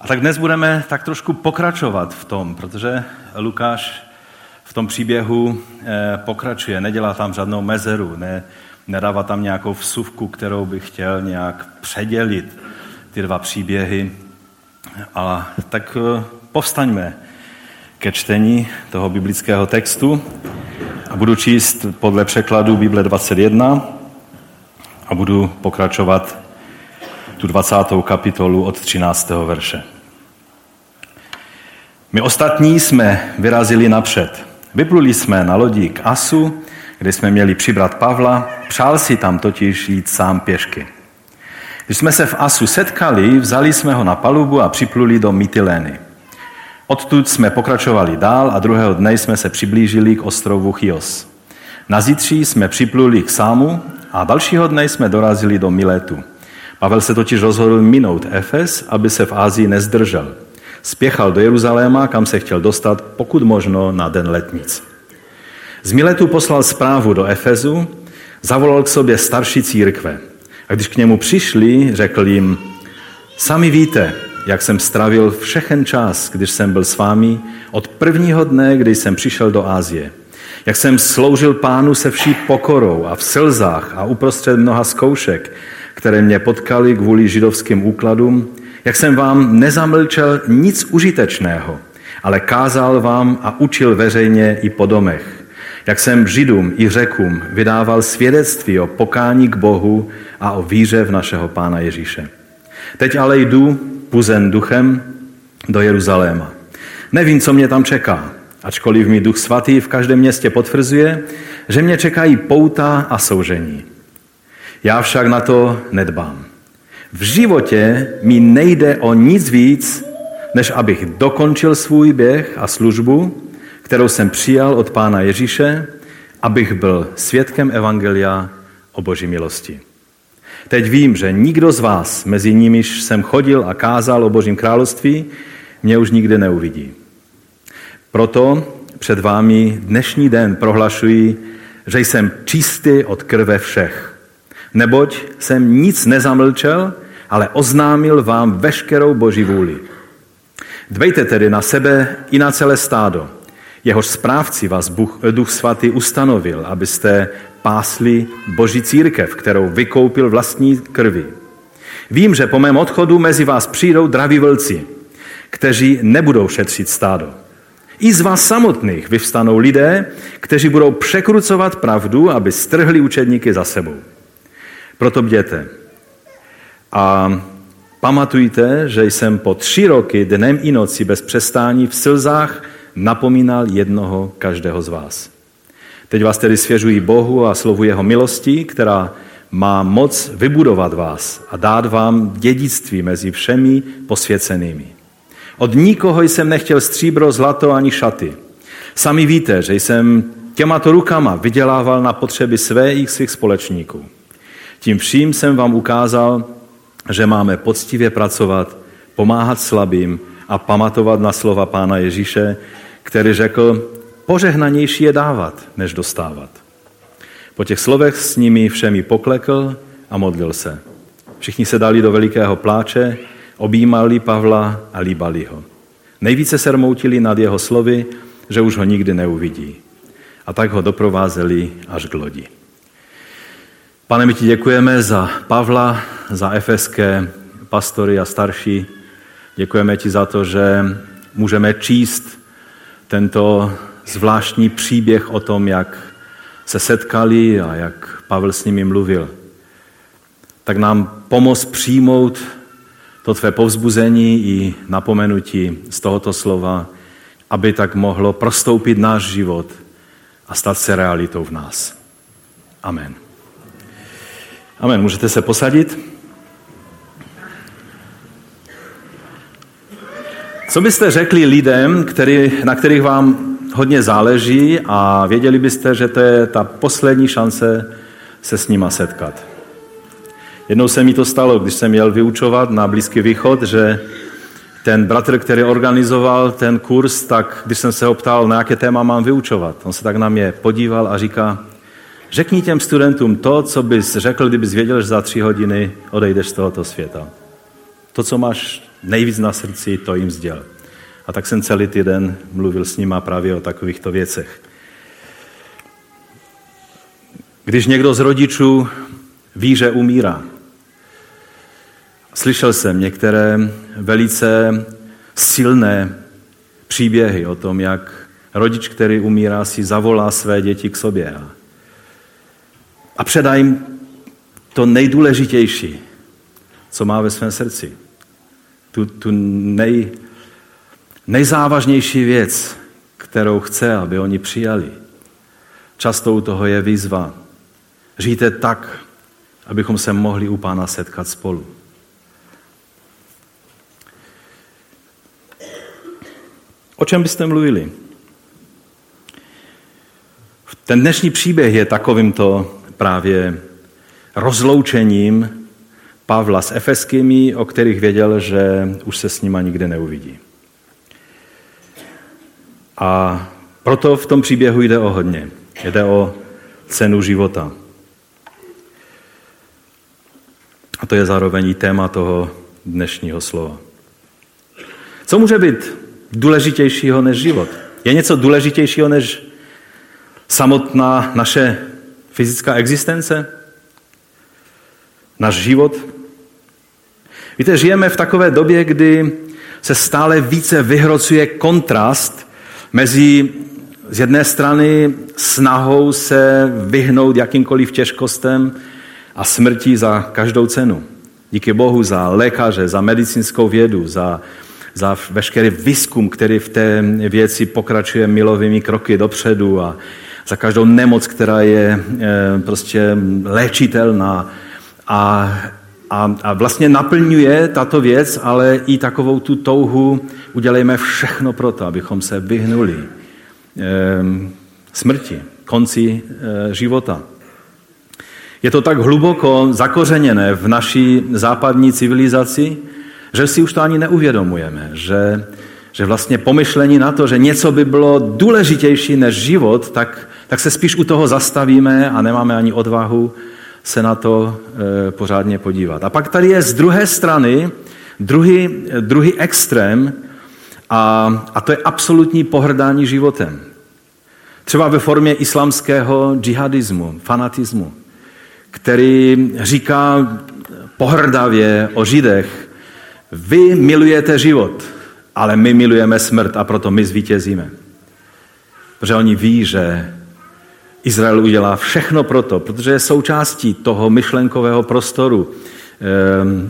A tak dnes budeme tak trošku pokračovat v tom, protože Lukáš v tom příběhu eh, pokračuje, nedělá tam žádnou mezeru, ne, nedává tam nějakou vsuvku, kterou by chtěl nějak předělit ty dva příběhy. A tak eh, povstaňme ke čtení toho biblického textu a budu číst podle překladu Bible 21 a budu pokračovat tu 20. kapitolu od 13. verše. My ostatní jsme vyrazili napřed. Vypluli jsme na lodi k Asu, kde jsme měli přibrat Pavla, přál si tam totiž jít sám pěšky. Když jsme se v Asu setkali, vzali jsme ho na palubu a připluli do Mytilény. Odtud jsme pokračovali dál a druhého dne jsme se přiblížili k ostrovu Chios. Na zítří jsme připluli k Sámu a dalšího dne jsme dorazili do Miletu. Pavel se totiž rozhodl minout Efes, aby se v Ázii nezdržel. Spěchal do Jeruzaléma, kam se chtěl dostat, pokud možno na den letnic. Z Miletu poslal zprávu do Efezu, zavolal k sobě starší církve. A když k němu přišli, řekl jim, sami víte, jak jsem stravil všechen čas, když jsem byl s vámi, od prvního dne, kdy jsem přišel do Ázie. Jak jsem sloužil pánu se vší pokorou a v slzách a uprostřed mnoha zkoušek, které mě potkali kvůli židovským úkladům, jak jsem vám nezamlčel nic užitečného, ale kázal vám a učil veřejně i po domech. Jak jsem Židům i Řekům vydával svědectví o pokání k Bohu a o víře v našeho Pána Ježíše. Teď ale jdu puzen duchem do Jeruzaléma. Nevím, co mě tam čeká, ačkoliv mi duch svatý v každém městě potvrzuje, že mě čekají pouta a soužení. Já však na to nedbám. V životě mi nejde o nic víc, než abych dokončil svůj běh a službu, kterou jsem přijal od Pána Ježíše, abych byl svědkem Evangelia o Boží milosti. Teď vím, že nikdo z vás, mezi nimiž jsem chodil a kázal o Božím království, mě už nikdy neuvidí. Proto před vámi dnešní den prohlašuji, že jsem čistý od krve všech. Neboť jsem nic nezamlčel, ale oznámil vám veškerou Boží vůli. Dbejte tedy na sebe i na celé stádo. Jehož správci vás Duch Svatý ustanovil, abyste pásli Boží církev, kterou vykoupil vlastní krvi. Vím, že po mém odchodu mezi vás přijdou draví vlci, kteří nebudou šetřit stádo. I z vás samotných vyvstanou lidé, kteří budou překrucovat pravdu, aby strhli učedníky za sebou. Proto bděte. A pamatujte, že jsem po tři roky dnem i noci bez přestání v slzách napomínal jednoho každého z vás. Teď vás tedy svěřují Bohu a slovu jeho milosti, která má moc vybudovat vás a dát vám dědictví mezi všemi posvěcenými. Od nikoho jsem nechtěl stříbro, zlato ani šaty. Sami víte, že jsem těmato rukama vydělával na potřeby své i svých společníků. Tím vším jsem vám ukázal, že máme poctivě pracovat, pomáhat slabým a pamatovat na slova Pána Ježíše, který řekl, požehnanější je dávat, než dostávat. Po těch slovech s nimi všemi poklekl a modlil se. Všichni se dali do velikého pláče, objímali Pavla a líbali ho. Nejvíce se rmoutili nad jeho slovy, že už ho nikdy neuvidí. A tak ho doprovázeli až k lodi. Pane, my ti děkujeme za Pavla, za efeské pastory a starší. Děkujeme ti za to, že můžeme číst tento zvláštní příběh o tom, jak se setkali a jak Pavel s nimi mluvil. Tak nám pomoz přijmout to tvé povzbuzení i napomenutí z tohoto slova, aby tak mohlo prostoupit náš život a stát se realitou v nás. Amen. Amen. Můžete se posadit? Co byste řekli lidem, který, na kterých vám hodně záleží a věděli byste, že to je ta poslední šance se s nima setkat? Jednou se mi to stalo, když jsem měl vyučovat na Blízký východ, že ten bratr, který organizoval ten kurz, tak když jsem se ho ptal, na jaké téma mám vyučovat, on se tak na mě podíval a říká, řekni těm studentům to, co bys řekl, kdybys věděl, že za tři hodiny odejdeš z tohoto světa. To, co máš nejvíc na srdci, to jim sděl. A tak jsem celý týden mluvil s nima právě o takovýchto věcech. Když někdo z rodičů ví, že umírá, slyšel jsem některé velice silné příběhy o tom, jak rodič, který umírá, si zavolá své děti k sobě a, a předá jim to nejdůležitější, co má ve svém srdci. Tu, tu nej, nejzávažnější věc, kterou chce, aby oni přijali. Často u toho je výzva. Žijte tak, abychom se mohli u Pána setkat spolu. O čem byste mluvili? Ten dnešní příběh je takovýmto právě rozloučením Pavla s Efeskými, o kterých věděl, že už se s nima nikde neuvidí. A proto v tom příběhu jde o hodně. Jde o cenu života. A to je zároveň i téma toho dnešního slova. Co může být důležitějšího než život? Je něco důležitějšího než samotná naše fyzická existence? Náš život? Víte, žijeme v takové době, kdy se stále více vyhrocuje kontrast mezi z jedné strany snahou se vyhnout jakýmkoliv těžkostem a smrti za každou cenu. Díky Bohu za lékaře, za medicínskou vědu, za, za veškerý výzkum, který v té věci pokračuje milovými kroky dopředu a za každou nemoc, která je e, prostě léčitelná. A, a, a vlastně naplňuje tato věc, ale i takovou tu touhu udělejme všechno pro to, abychom se vyhnuli e, smrti, konci e, života. Je to tak hluboko zakořeněné v naší západní civilizaci, že si už to ani neuvědomujeme, že, že vlastně pomyšlení na to, že něco by bylo důležitější než život, tak, tak se spíš u toho zastavíme a nemáme ani odvahu se na to e, pořádně podívat. A pak tady je z druhé strany druhý, druhý extrém a, a to je absolutní pohrdání životem. Třeba ve formě islamského džihadismu, fanatismu který říká pohrdavě o Židech, vy milujete život, ale my milujeme smrt a proto my zvítězíme. Protože oni ví, že Izrael udělá všechno proto, protože je součástí toho myšlenkového prostoru eh,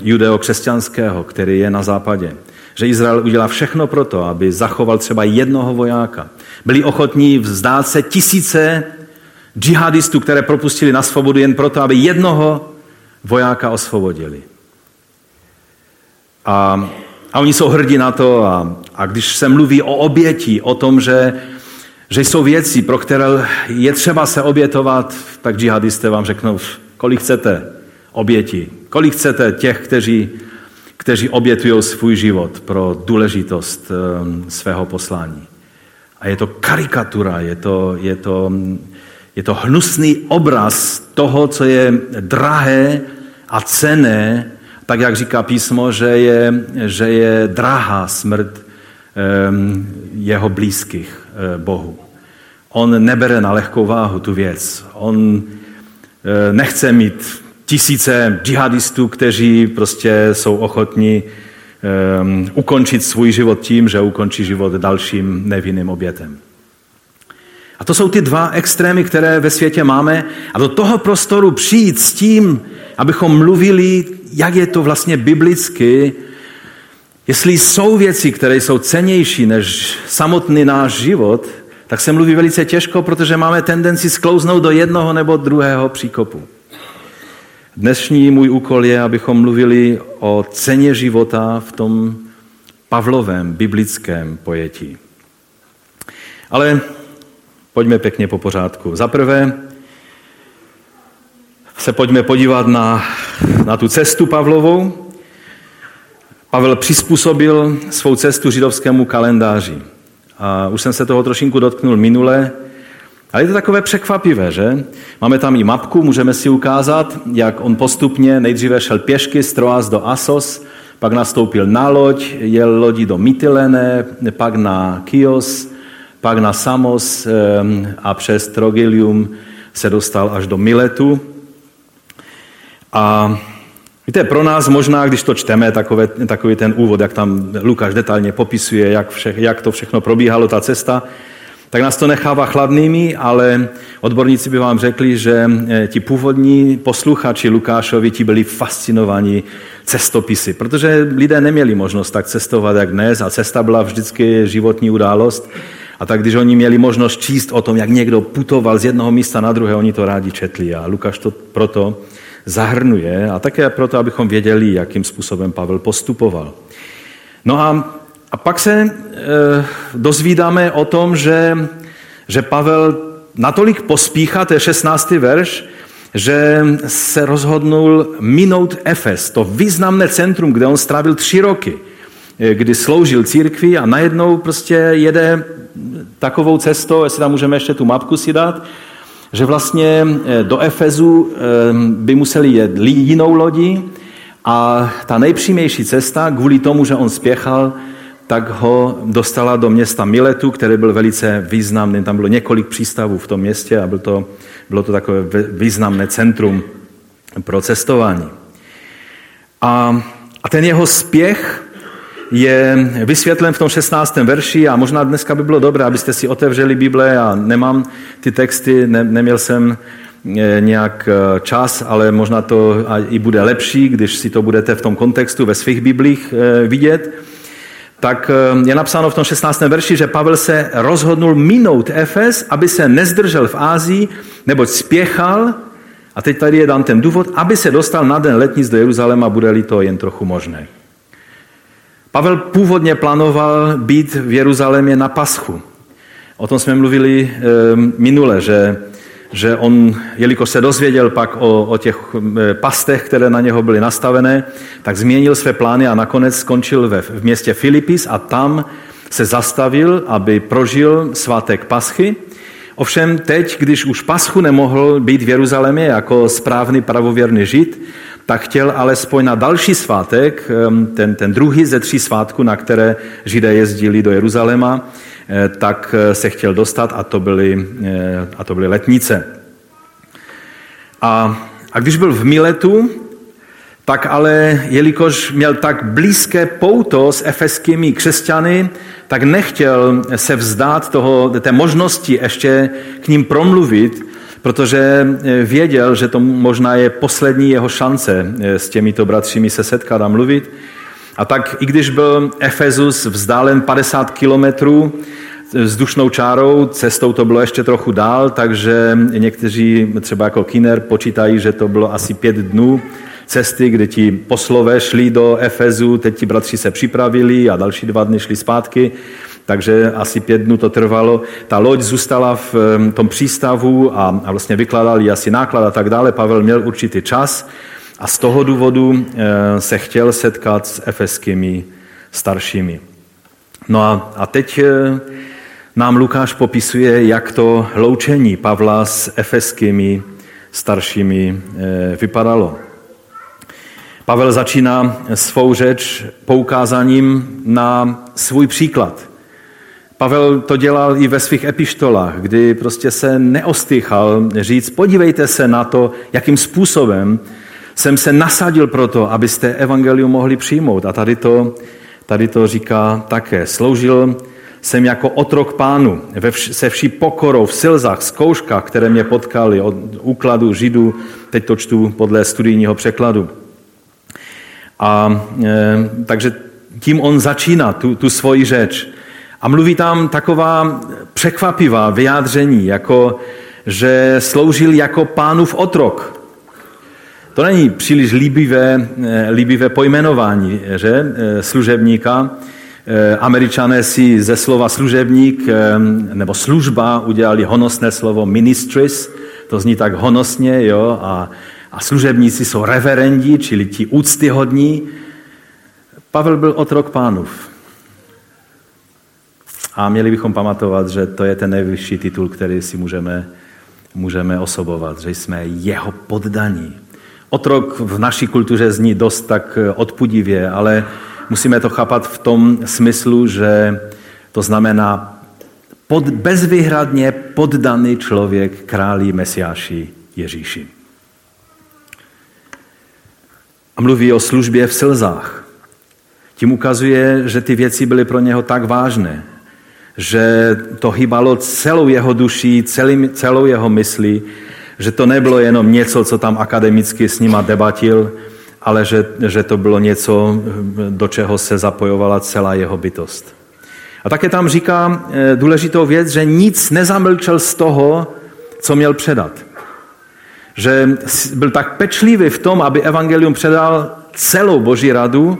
judeo-křesťanského, který je na západě. Že Izrael udělá všechno proto, aby zachoval třeba jednoho vojáka. Byli ochotní vzdát se tisíce džihadistů, které propustili na svobodu jen proto, aby jednoho vojáka osvobodili. A, a oni jsou hrdí na to a, a když se mluví o oběti, o tom, že, že jsou věci, pro které je třeba se obětovat, tak džihadisté vám řeknou, kolik chcete oběti, kolik chcete těch, kteří, kteří obětují svůj život pro důležitost um, svého poslání. A je to karikatura, je to, je to je to hnusný obraz toho, co je drahé a cené, tak jak říká písmo, že je, že je drahá smrt jeho blízkých eh, Bohu. On nebere na lehkou váhu tu věc. On eh, nechce mít tisíce džihadistů, kteří prostě jsou ochotní ukončit svůj život tím, že ukončí život dalším nevinným obětem. A to jsou ty dva extrémy, které ve světě máme. A do toho prostoru přijít s tím, abychom mluvili, jak je to vlastně biblicky, jestli jsou věci, které jsou cenější než samotný náš život, tak se mluví velice těžko, protože máme tendenci sklouznout do jednoho nebo druhého příkopu. Dnešní můj úkol je, abychom mluvili o ceně života v tom Pavlovém biblickém pojetí. Ale Pojďme pěkně po pořádku. Za prvé se pojďme podívat na, na tu cestu Pavlovou. Pavel přizpůsobil svou cestu židovskému kalendáři. A už jsem se toho trošinku dotknul minule, ale je to takové překvapivé, že? Máme tam i mapku, můžeme si ukázat, jak on postupně nejdříve šel pěšky z Troas do Asos, pak nastoupil na loď, jel lodi do Mytilene, pak na Kios, pak na Samos a přes Trogilium se dostal až do Miletu. A víte, pro nás možná, když to čteme, takové, takový ten úvod, jak tam Lukáš detailně popisuje, jak, vše, jak to všechno probíhalo, ta cesta, tak nás to nechává chladnými, ale odborníci by vám řekli, že eh, ti původní posluchači Lukášovi ti byli fascinovaní cestopisy, protože lidé neměli možnost tak cestovat jak dnes a cesta byla vždycky životní událost. A tak když oni měli možnost číst o tom, jak někdo putoval z jednoho místa na druhé, oni to rádi četli. A Lukáš to proto zahrnuje a také proto, abychom věděli, jakým způsobem Pavel postupoval. No a, a pak se e, dozvídáme o tom, že, že Pavel natolik pospíchá, to je 16. verš, že se rozhodnul minout Efes, to významné centrum, kde on strávil tři roky, e, kdy sloužil církvi a najednou prostě jede takovou cestou, jestli tam můžeme ještě tu mapku si dát, že vlastně eh, do Efezu eh, by museli jet jinou lodi a ta nejpřímější cesta, kvůli tomu, že on spěchal, tak ho dostala do města Miletu, který byl velice významný. Tam bylo několik přístavů v tom městě a bylo to, bylo to takové významné centrum pro cestování. A, a ten jeho spěch je vysvětlen v tom 16. verši a možná dneska by bylo dobré, abyste si otevřeli Bible a nemám ty texty, ne, neměl jsem eh, nějak eh, čas, ale možná to i bude lepší, když si to budete v tom kontextu ve svých Biblích eh, vidět. Tak je napsáno v tom 16. verši, že Pavel se rozhodnul minout Efes, aby se nezdržel v Ázii, neboť spěchal, a teď tady je dán ten důvod, aby se dostal na den letnic do Jeruzaléma, bude-li to jen trochu možné. Pavel původně plánoval být v Jeruzalémě na Paschu. O tom jsme mluvili ehm, minule, že, že on, jelikož se dozvěděl pak o, o těch eh, pastech, které na něho byly nastavené, tak změnil své plány a nakonec skončil ve, v městě Filipis a tam se zastavil, aby prožil svátek Paschy. Ovšem teď, když už Paschu nemohl být v Jeruzalémě jako správný pravověrný žid, tak chtěl alespoň na další svátek, ten, ten druhý ze tří svátků, na které Židé jezdili do Jeruzaléma, eh, tak eh, se chtěl dostat a to byly, eh, a to byly letnice. A, a když byl v Miletu, tak ale jelikož měl tak blízké pouto s efeskými křesťany, tak nechtěl se vzdát toho, té možnosti ještě k ním promluvit, protože eh, věděl, že to možná je poslední jeho šance eh, s těmito bratřími se setkat a mluvit. A tak i když byl Efezus vzdálen 50 kilometrů vzdušnou čárou, cestou to bylo ještě trochu dál, takže někteří, třeba jako Kiner, počítají, že to bylo asi pět dnů cesty, kdy ti poslové šli do Efezu, teď ti bratři se připravili a další dva dny šli zpátky takže asi pět dnů to trvalo. Ta loď zůstala v tom přístavu a, a vlastně vykládali asi náklad a tak dále. Pavel měl určitý čas a z toho důvodu se chtěl setkat s efeskými staršími. No a, a teď nám Lukáš popisuje, jak to loučení Pavla s efeskými staršími vypadalo. Pavel začíná svou řeč poukázáním na svůj příklad. Pavel to dělal i ve svých epištolách, kdy prostě se neostýchal říct, podívejte se na to, jakým způsobem jsem se nasadil pro to, abyste evangelium mohli přijmout. A tady to, tady to říká také. Sloužil jsem jako otrok pánu, se vší pokorou, v silzách, zkouškách, které mě potkaly od úkladu židů, teď to čtu podle studijního překladu. A e, takže tím on začíná tu, tu svoji řeč. A mluví tam taková překvapivá vyjádření, jako že sloužil jako pánův otrok. To není příliš líbivé, eh, líbivé pojmenování že? Eh, služebníka. Eh, Američané si ze slova služebník nebo služba udělali honosné slovo ministries, to zní tak honosně, jo, a, a služebníci jsou reverendi, čili ti úctyhodní. Pavel byl otrok pánův. A měli bychom pamatovat, že to je ten nejvyšší titul, který si můžeme, můžeme osobovat, že jsme jeho poddaní. Otrok v naší kultuře zní dost tak odpudivě, ale musíme to chápat v tom smyslu, že to znamená pod, bezvýhradně poddaný člověk králi Mesiáši Ježíši. A mluví o službě v slzách. Tím ukazuje, že ty věci byly pro něho tak vážné, že to hýbalo celou jeho duší, celý, celou jeho myslí, že to nebylo jenom něco, co tam akademicky s nima debatil, ale že, že to bylo něco, do čeho se zapojovala celá jeho bytost. A také tam říká eh, důležitou věc, že nic nezamlčel z toho, co měl předat. Že byl tak pečlivý v tom, aby evangelium předal celou boží radu,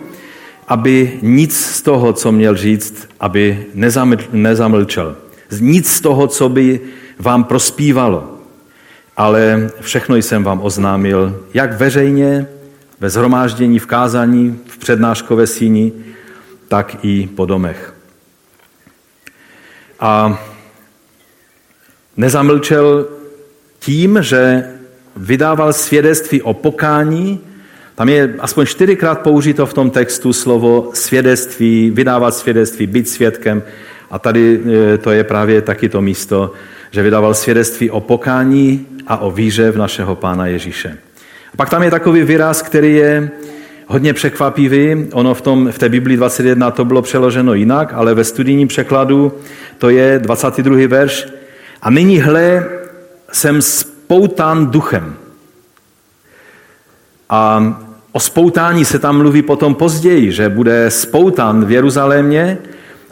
aby nic z toho, co měl říct, aby nezamlčel. Nic z toho, co by vám prospívalo. Ale všechno jsem vám oznámil, jak veřejně, ve zhromáždění, v kázání, v přednáškové síni, tak i po domech. A nezamlčel tím, že vydával svědectví o pokání. Tam je aspoň čtyřikrát použito v tom textu slovo svědectví, vydávat svědectví, být svědkem. A tady e, to je právě taky to místo, že vydával svědectví o pokání a o víře v našeho Pána Ježíše. A pak tam je takový výraz, který je hodně překvapivý. Ono v, tom, v té Biblii 21 to bylo přeloženo jinak, ale ve studijním překladu to je 22. verš. A nyní hle, jsem spoután duchem. A o spoutání se tam mluví potom později, že bude spoután v Jeruzalémě,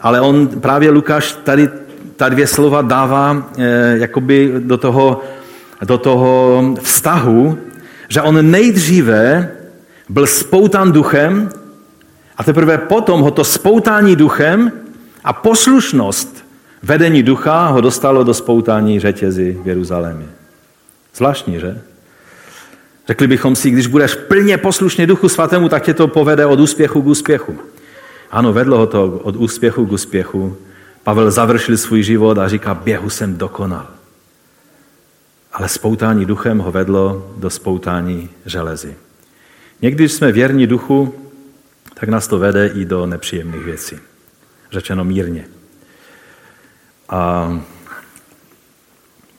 ale on právě Lukáš tady ta dvě slova dává eh, jakoby do toho, do toho vztahu, že on nejdříve byl spoután duchem a teprve potom ho to spoutání duchem a poslušnost vedení ducha ho dostalo do spoutání řetězy v Jeruzalémě. Zvláštní, že? Řekli bychom si, když budeš plně poslušný duchu svatému, tak tě to povede od úspěchu k úspěchu. Ano, vedlo ho to od úspěchu k úspěchu. Pavel završil svůj život a říká, běhu jsem dokonal. Ale spoutání duchem ho vedlo do spoutání železy. Někdy, když jsme věrní duchu, tak nás to vede i do nepříjemných věcí. Řečeno mírně. A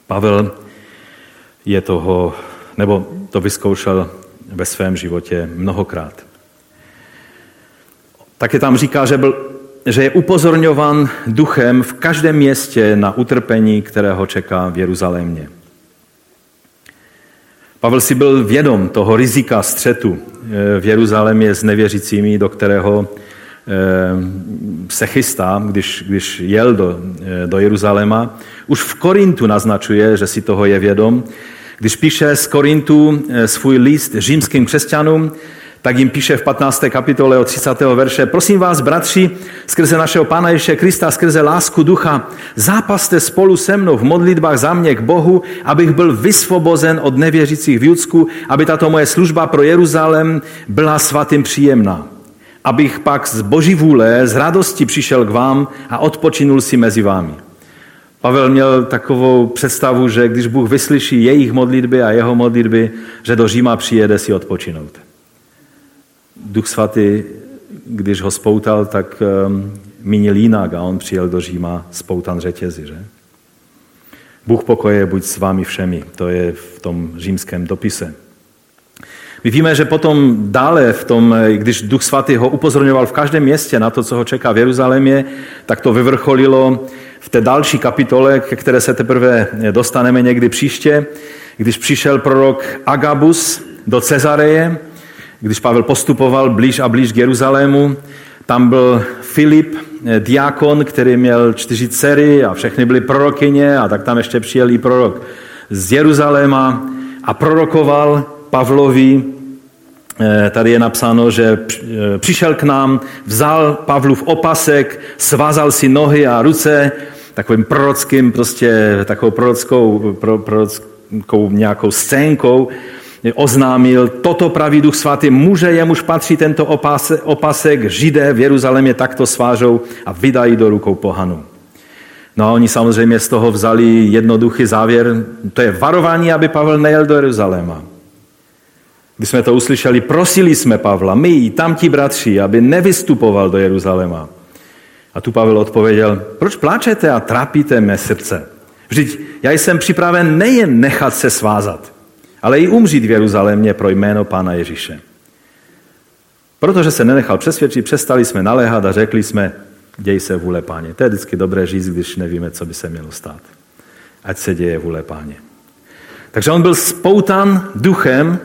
Pavel je toho, nebo to vyzkoušel ve svém životě mnohokrát. Také tam říká, že, byl, že je upozorňovan duchem v každém městě na utrpení, kterého čeká v Jeruzalémě. Pavel si byl vědom toho rizika střetu eh, v Jeruzalémě s nevěřícími, do kterého eh, se chystá, když, když jel do, eh, do Jeruzaléma. Už v Korintu naznačuje, že si toho je vědom. Když píše z Korintu svůj list římským křesťanům, tak jim píše v 15. kapitole od 30. verše, prosím vás, bratři, skrze našeho Pána Ježíše Krista, skrze lásku ducha, zápaste spolu se mnou v modlitbách za mě k Bohu, abych byl vysvobozen od nevěřících v Judsku, aby tato moje služba pro Jeruzalém byla svatým příjemná. Abych pak z boží vůle, z radosti přišel k vám a odpočinul si mezi vámi. Pavel měl takovou představu, že když Bůh vyslyší jejich modlitby a jeho modlitby, že do Říma přijede si odpočinout. Duch svatý, když ho spoutal, tak um, mínil jinak a on přijel do Říma spoutan řetězy. Že? Bůh pokoje buď s vámi všemi. To je v tom římském dopise. My víme, že potom dále, v tom, když Duch Svatý ho upozorňoval v každém městě na to, co ho čeká v Jeruzalémě, tak to vyvrcholilo v té další kapitole, ke které se teprve dostaneme někdy příště, když přišel prorok Agabus do Cezareje když Pavel postupoval blíž a blíž k Jeruzalému, tam byl Filip, eh, diakon, který měl čtyři dcery a všechny byly prorokyně a tak tam ještě přijel i prorok z Jeruzaléma a prorokoval Pavlovi, eh, tady je napsáno, že eh, přišel k nám, vzal Pavlův opasek, svázal si nohy a ruce takovým prorockým, prostě takovou prorockou, pro, prorockou nějakou scénkou oznámil, toto praví duch svatý, muže jemuž patří tento opasek, opasek, židé v Jeruzalémě takto svážou a vydají do rukou pohanu. No a oni samozřejmě z toho vzali jednoduchý závěr, to je varování, aby Pavel nejel do Jeruzaléma. Když jsme to uslyšeli, prosili jsme Pavla, my i tamti bratři, aby nevystupoval do Jeruzaléma. A tu Pavel odpověděl, proč pláčete a trápíte mé srdce? Vždyť já jsem připraven nejen nechat se svázat, ale i umřít v Jeruzalémě pro jméno Pána Ježíše. Protože se nenechal přesvědčit, přestali jsme naléhat a řekli jsme, děj se vůle páně. To je vždycky dobré říct, když nevíme, co by se mělo stát. Ať se děje vůle páně. Takže on byl spoutan duchem,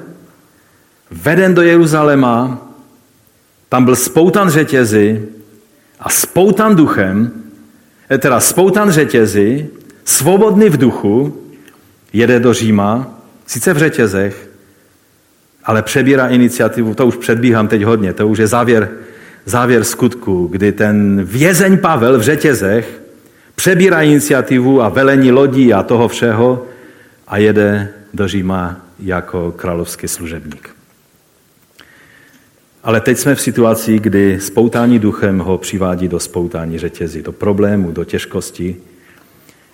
veden do Jeruzaléma, tam byl spoutan řetězy a spoutan duchem, eh, teda spoutan řetězy, svobodný v duchu, jede do Říma, sice v řetězech, ale přebírá iniciativu, to už předbíhám teď hodně, to už je závěr, závěr skutku, kdy ten vězeň Pavel v řetězech přebírá iniciativu a velení lodí a toho všeho a jede do Říma jako královský služebník. Ale teď jsme v situaci, kdy spoutání duchem ho přivádí do spoutání řetězí, do problému, do těžkosti.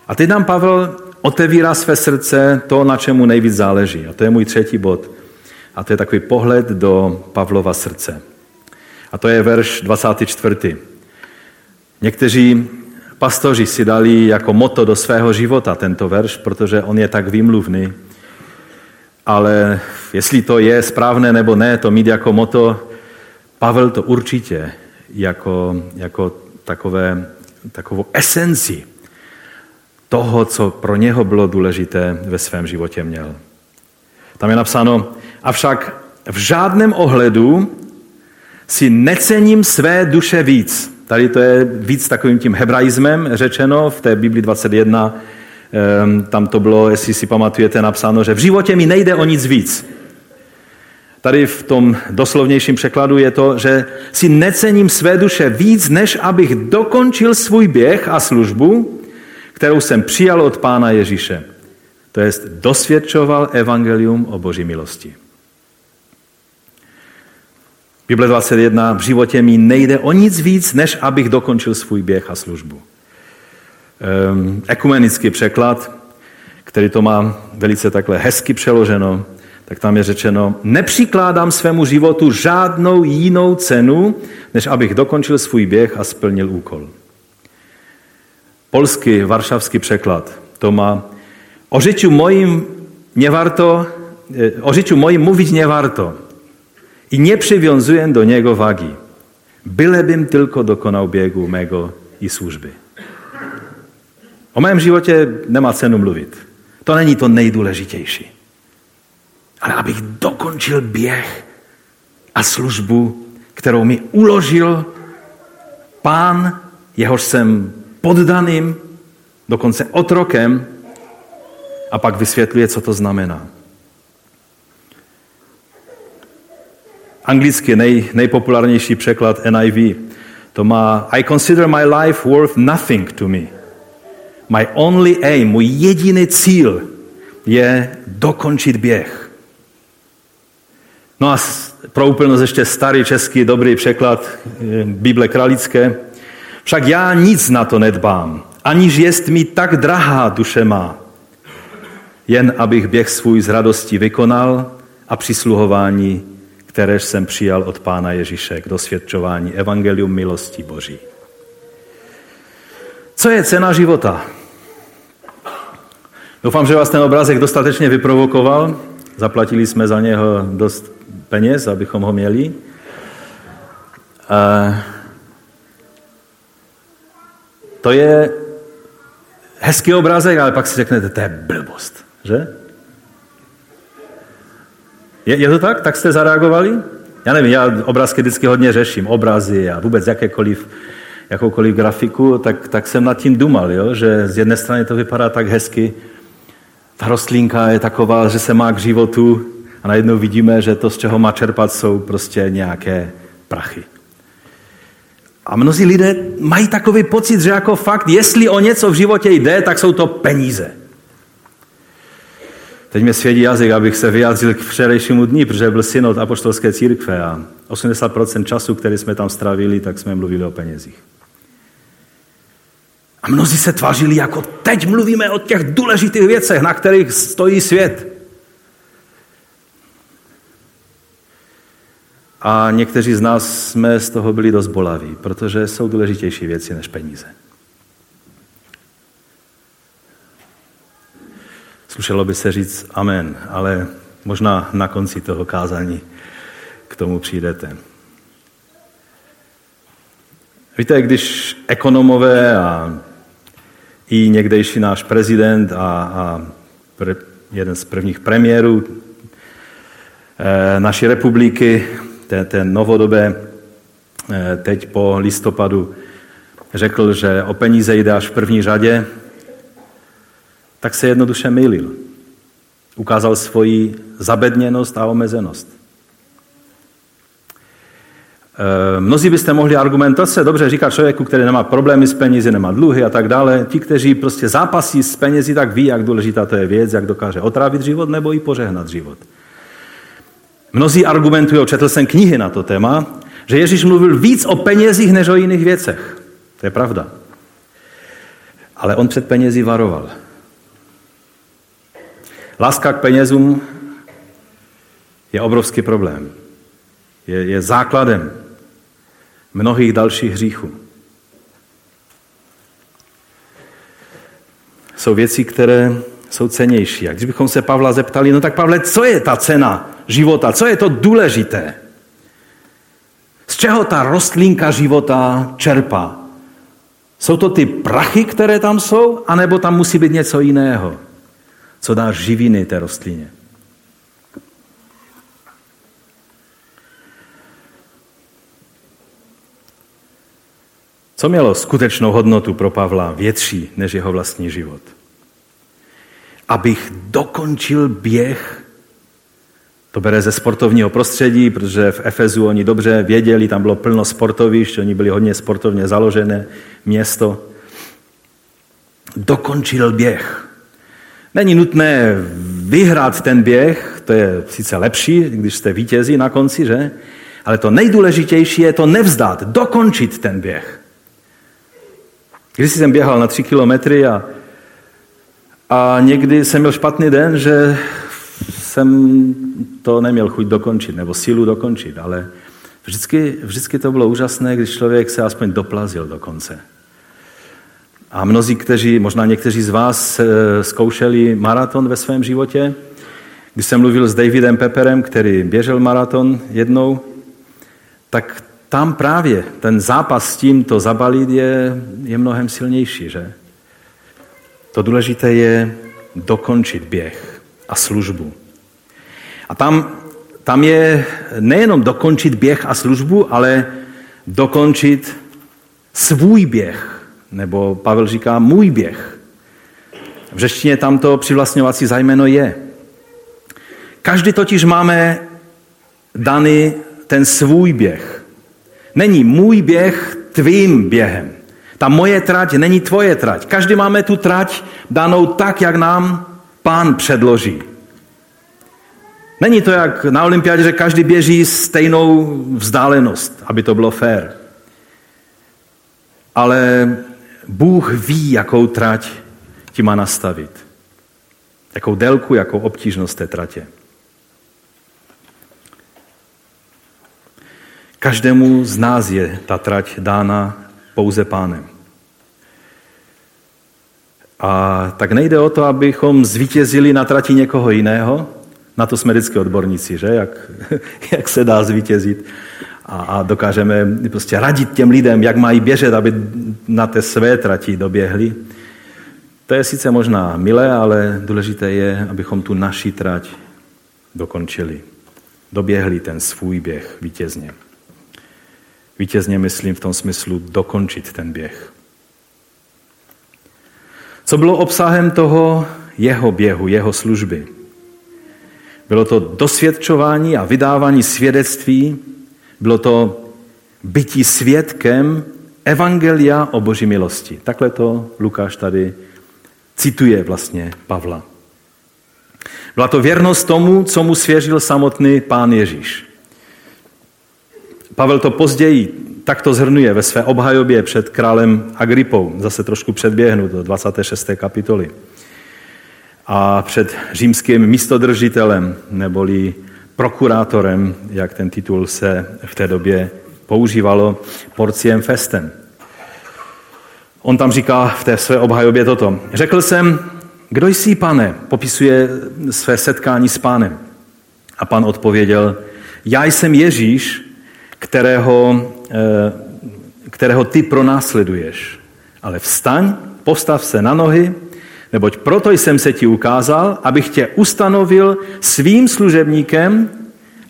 A teď nám Pavel otevírá své srdce to, na čemu nejvíc záleží. A to je můj třetí bod. A to je takový pohled do Pavlova srdce. A to je verš 24. Někteří pastoři si dali jako moto do svého života tento verš, protože on je tak výmluvný. Ale jestli to je správné nebo ne, to mít jako moto, Pavel to určitě jako, jako takové, takovou esenci toho, co pro něho bylo důležité ve svém životě měl. Tam je napsáno, avšak v žádném ohledu si necením své duše víc. Tady to je víc takovým tím hebraismem řečeno v té Bibli 21. Ehm, tam to bylo, jestli si pamatujete, napsáno, že v životě mi nejde o nic víc. Tady v tom doslovnějším překladu je to, že si necením své duše víc, než abych dokončil svůj běh a službu, kterou jsem přijal od Pána Ježíše. To jest dosvědčoval evangelium o Boží milosti. Bible 21, v životě mi nejde o nic víc, než abych dokončil svůj běh a službu. Um, ekumenický překlad, který to má velice takhle hezky přeloženo, tak tam je řečeno, nepřikládám svému životu žádnou jinou cenu, než abych dokončil svůj běh a splnil úkol. Polský varšavský překlad to má, o życiu moim nie warto, e, o życiu moim mówić nie warto, i nie przywiązuję do niego wagi, bylebym tylko dokonał biegu mego i służby. O mém životě nemá cenu mluvit. To není to nejdůležitější. Ale abych dokončil běh a službu, kterou mi uložil pán, jehož jsem poddaným, dokonce otrokem, a pak vysvětluje, co to znamená. anglicky nej, nejpopulárnější překlad NIV. To má I consider my life worth nothing to me. My only aim, můj jediný cíl je dokončit běh. No a pro úplnost ještě starý český dobrý překlad eh, Bible kralické. Však já nic na to nedbám, aniž jest mi tak drahá duše má. Jen abych běh svůj z radosti vykonal a přisluhování kteréž jsem přijal od Pána Ježíše k dosvědčování Evangelium milosti Boží. Co je cena života? Doufám, že vás ten obrázek dostatečně vyprovokoval. Zaplatili jsme za něho dost peněz, abychom ho měli. to je hezký obrázek, ale pak si řeknete, to je blbost, že? Je, je to tak? Tak jste zareagovali? Já nevím, já obrázky vždycky hodně řeším, obrazy a vůbec jakékoliv, jakoukoliv grafiku, tak, tak jsem nad tím dumal, jo? že z jedné strany to vypadá tak hezky, ta rostlinka je taková, že se má k životu a najednou vidíme, že to, z čeho má čerpat, jsou prostě nějaké prachy. A mnozí lidé mají takový pocit, že jako fakt, jestli o něco v životě jde, tak jsou to peníze. Teď mě svědí jazyk, abych se vyjádřil k včerejšímu dní, protože byl synod apoštolské církve a 80% času, který jsme tam strávili, tak jsme mluvili o penězích. A mnozí se tvářili, jako teď mluvíme o těch důležitých věcech, na kterých stojí svět. A někteří z nás jsme z toho byli dost bolaví, protože jsou důležitější věci než peníze. Slušelo by se říct amen, ale možná na konci toho kázání k tomu přijdete. Víte, když ekonomové a i někdejší náš prezident a, a pr, jeden z prvních premiérů e, naší republiky, ten, ten novodobé, e, teď po listopadu, řekl, že o peníze jde až v první řadě, tak se jednoduše mýlil. Ukázal svoji zabedněnost a omezenost. Eh, mnozí byste mohli argumentovat, se dobře říká člověku, který nemá problémy s penězi, nemá dluhy a tak dále. Ti, kteří prostě zápasí s penězi, tak ví, jak důležitá to je věc, jak dokáže otrávit život nebo i požehnat život. Mnozí argumentují, četl jsem knihy na to téma, že Ježíš mluvil víc o penězích než o jiných věcech. To je pravda. Ale on před penězi varoval. Láska k penězům je obrovský problém. Je, je základem mnohých dalších hříchů. Jsou věci, které jsou cenější. A když bychom se Pavla zeptali, no tak Pavle, co je ta cena života? Co je to důležité? Z čeho ta rostlinka života čerpá? Jsou to ty prachy, které tam jsou, anebo tam musí být něco jiného, co dá živiny té rostlině? Co mělo skutečnou hodnotu pro Pavla větší než jeho vlastní život? Abych dokončil běh, to bere ze sportovního prostředí, protože v Efezu oni dobře věděli, tam bylo plno sportovišť, oni byli hodně sportovně založené město. Dokončil běh. Není nutné vyhrát ten běh, to je sice lepší, když jste vítězí na konci, že? Ale to nejdůležitější je to nevzdát, dokončit ten běh. Když jsem běhal na tři kilometry a, a někdy jsem měl špatný den, že jsem to neměl chuť dokončit, nebo sílu dokončit, ale vždycky, vždycky to bylo úžasné, když člověk se aspoň doplazil do konce. A mnozí, kteří, možná někteří z vás zkoušeli maraton ve svém životě, když jsem mluvil s Davidem Pepperem, který běžel maraton jednou, tak tam právě ten zápas s tím to zabalit je, je mnohem silnější, že? To důležité je dokončit běh a službu. A tam, tam je nejenom dokončit běh a službu, ale dokončit svůj běh, nebo Pavel říká můj běh. V řečtině tam to přivlastňovací zájmeno je. Každý totiž máme daný ten svůj běh. Není můj běh tvým během. Ta moje trať není tvoje trať. Každý máme tu trať danou tak, jak nám pán předloží. Není to jak na olympiádě, že každý běží stejnou vzdálenost, aby to bylo fér. Ale Bůh ví, jakou trať ti má nastavit. Jakou délku, jakou obtížnost té tratě. Každému z nás je ta trať dána pouze pánem. A tak nejde o to, abychom zvítězili na trati někoho jiného. Na to jsme vždycky odborníci, že? Jak, jak se dá zvítězit. A, a dokážeme prostě radit těm lidem, jak mají běžet, aby na té své trati doběhli. To je sice možná milé, ale důležité je, abychom tu naši trať dokončili. Doběhli ten svůj běh vítězně. Vítězně myslím v tom smyslu dokončit ten běh. Co bylo obsahem toho jeho běhu, jeho služby? Bylo to dosvědčování a vydávání svědectví, bylo to bytí svědkem evangelia o boží milosti. Takhle to Lukáš tady cituje vlastně Pavla. Byla to věrnost tomu, co mu svěřil samotný pán Ježíš. Pavel to později takto zhrnuje ve své obhajobě před králem Agripou. Zase trošku předběhnu do 26. kapitoly. A před římským místodržitelem, neboli prokurátorem, jak ten titul se v té době používalo, porciem festem. On tam říká v té své obhajobě toto. Řekl jsem, kdo jsi, pane? Popisuje své setkání s pánem. A pan odpověděl, já jsem Ježíš, kterého, eh, kterého ty pronásleduješ. Ale vstaň, postav se na nohy, neboť proto jsem se ti ukázal, abych tě ustanovil svým služebníkem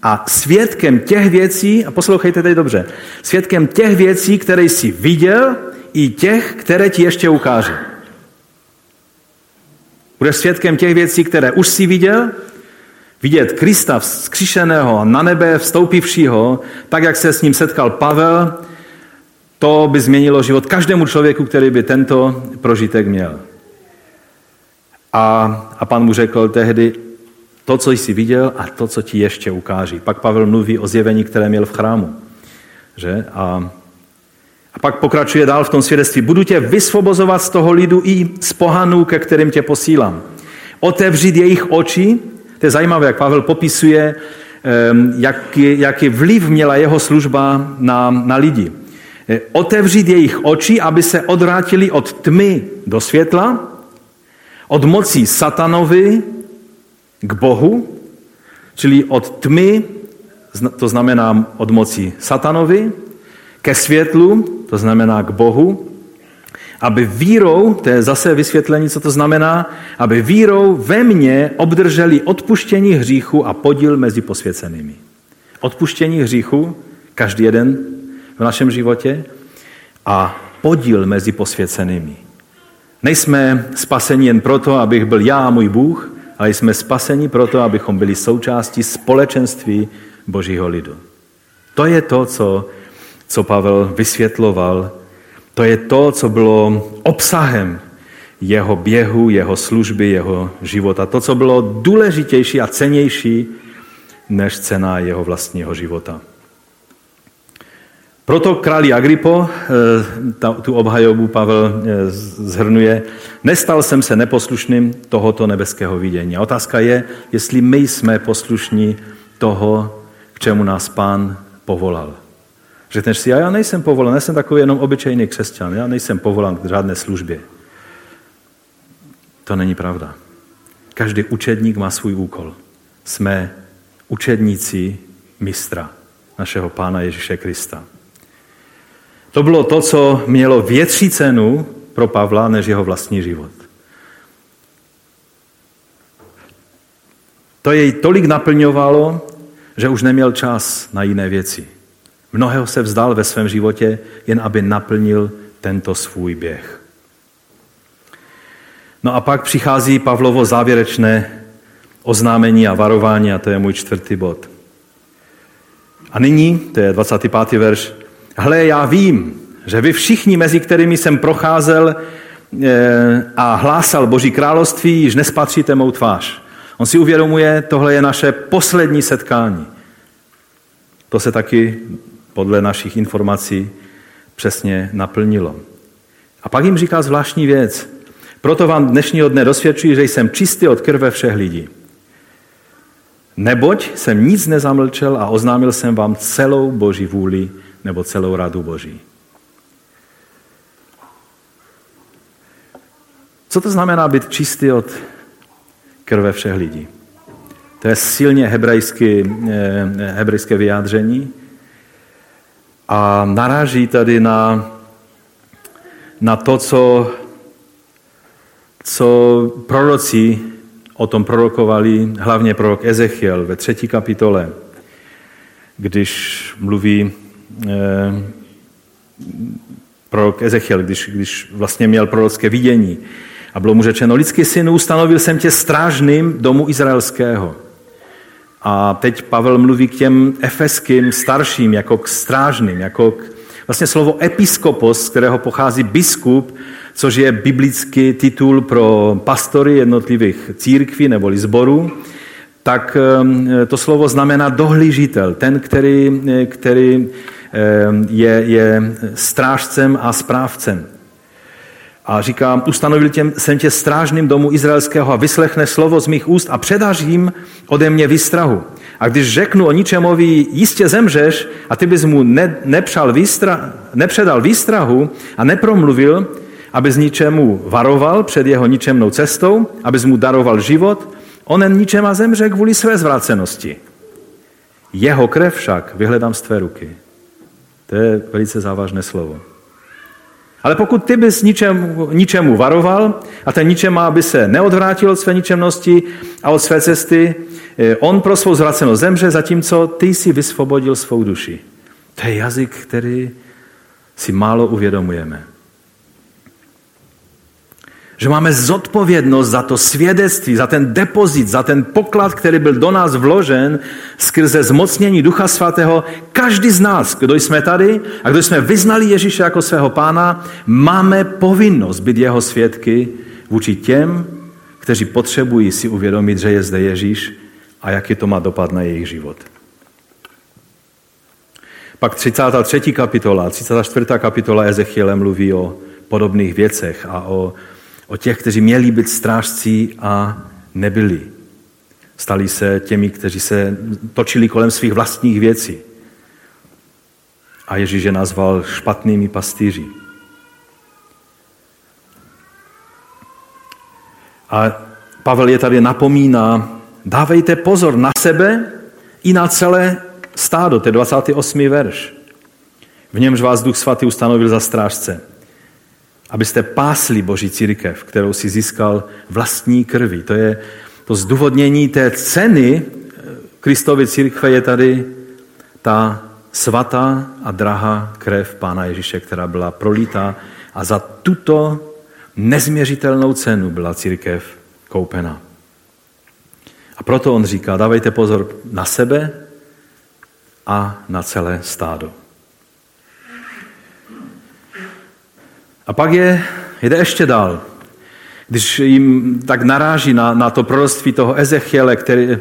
a svědkem těch věcí, a poslouchejte teď dobře, svědkem těch věcí, které jsi viděl, i těch, které ti ještě ukážu. Budeš svědkem těch věcí, které už jsi viděl, vidět Krista vzkříšeného na nebe vstoupivšího, tak jak se s ním setkal Pavel, to by změnilo život každému člověku, který by tento prožitek měl. A, a pan mu řekl tehdy, to, co jsi viděl a to, co ti ještě ukáží. Pak Pavel mluví o zjevení, které měl v chrámu. Že? A, a pak pokračuje dál v tom svědectví. Budu tě vysvobozovat z toho lidu i z pohanů, ke kterým tě posílám. Otevřít jejich oči. To je zajímavé, jak Pavel popisuje, jaký, jaký vliv měla jeho služba na, na lidi. E, otevřít jejich oči, aby se odvrátili od tmy do světla, od mocí satanovi k Bohu, čili od tmy, to znamená od moci satanovi, ke světlu, to znamená k Bohu, aby vírou, to je zase vysvětlení, co to znamená, aby vírou ve mně obdrželi odpuštění hříchu a podíl mezi posvěcenými. Odpuštění hříchu, každý jeden v našem životě, a podíl mezi posvěcenými. Nejsme spaseni jen proto, abych byl já a můj Bůh, ale jsme spaseni proto, abychom byli součástí společenství Božího lidu. To je to, co, co Pavel vysvětloval. To je to, co bylo obsahem jeho běhu, jeho služby, jeho života. To, co bylo důležitější a cenější než cena jeho vlastního života. Proto králi Agripo, eh, tu obhajobu Pavel eh, zhrnuje, nestal jsem se neposlušným tohoto nebeského vidění. A otázka je, jestli my jsme poslušní toho, k čemu nás pán povolal. Řekneš si, já nejsem povolán, já jsem takový jenom obyčejný křesťan, já nejsem povolán k žádné službě. To není pravda. Každý učedník má svůj úkol. Jsme učedníci mistra, našeho pána Ježíše Krista. To bylo to, co mělo větší cenu pro Pavla než jeho vlastní život. To jej tolik naplňovalo, že už neměl čas na jiné věci. Mnohého se vzdal ve svém životě, jen aby naplnil tento svůj běh. No a pak přichází Pavlovo závěrečné oznámení a varování, a to je můj čtvrtý bod. A nyní, to je 25. verš, hle, já vím, že vy všichni, mezi kterými jsem procházel eh, a hlásal Boží království, již nespatříte mou tvář. On si uvědomuje, tohle je naše poslední setkání. To se taky podle našich informací přesně naplnilo. A pak jim říká zvláštní věc. Proto vám dnešního dne dosvědčuji, že jsem čistý od krve všech lidí. Neboť jsem nic nezamlčel a oznámil jsem vám celou Boží vůli nebo celou radu Boží. Co to znamená být čistý od krve všech lidí? To je silně hebrejské, eh, hebrejské vyjádření a naráží tady na, na to, co, co proroci o tom prorokovali, hlavně prorok Ezechiel ve třetí kapitole, když mluví eh, prorok Ezechiel, když, když vlastně měl prorocké vidění. A bylo mu řečeno, lidský syn, ustanovil jsem tě strážným domu izraelského. A teď Pavel mluví k těm efeským starším, jako k strážným, jako k, vlastně slovo episkopos, z kterého pochází biskup, což je biblický titul pro pastory jednotlivých církví nebo zborů, tak ehm, to slovo znamená dohlížitel, ten, který, který ehm, je, je strážcem a správcem. A říkám, ustanovil těm, jsem tě strážným domu izraelského a vyslechne slovo z mých úst a předáš jim ode mě výstrahu. A když řeknu o ničemovi, jistě zemřeš, a ty bys mu ne, nepřal výstra, nepředal výstrahu a nepromluvil, abys ničemu varoval před jeho ničemnou cestou, abys mu daroval život, onen ničema zemře kvůli své zvrácenosti. Jeho krev však vyhledám z tvé ruky. To je velice závažné slovo. Ale pokud ty bys ničemu, ničemu varoval a ten ničem aby se neodvrátil od své ničemnosti a od své cesty, eh, on pro svou zvracenost zemře, zatímco ty si vysvobodil svou duši. To je jazyk, který si málo uvědomujeme že máme zodpovědnost za to svědectví, za ten depozit, za ten poklad, který byl do nás vložen skrze zmocnění Ducha Svatého. Každý z nás, kdo jsme tady a kdo jsme vyznali Ježíše jako svého pána, máme povinnost být jeho svědky vůči těm, kteří potřebují si uvědomit, že je zde Ježíš a jaký to má dopad na jejich život. Pak 33. kapitola, 34. kapitola Ezechiele mluví o podobných věcech a o o těch, kteří měli být strážci a nebyli. Stali se těmi, kteří se točili kolem svých vlastních věcí. A Ježíš je nazval špatnými pastýři. A Pavel je tady napomíná, dávejte pozor na sebe i na celé stádo, to je 28. verš. V němž vás Duch Svatý ustanovil za strážce abyste pásli Boží církev, kterou si získal vlastní krví. To je to zdůvodnění té ceny Kristovy církve je tady ta svatá a drahá krev Pána Ježíše, která byla prolítá a za tuto nezměřitelnou cenu byla církev koupena. A proto on říká, dávejte pozor na sebe a na celé stádo. A pak je, jde ještě dál. Když jim tak naráží na, na to proroctví toho Ezechiele, který,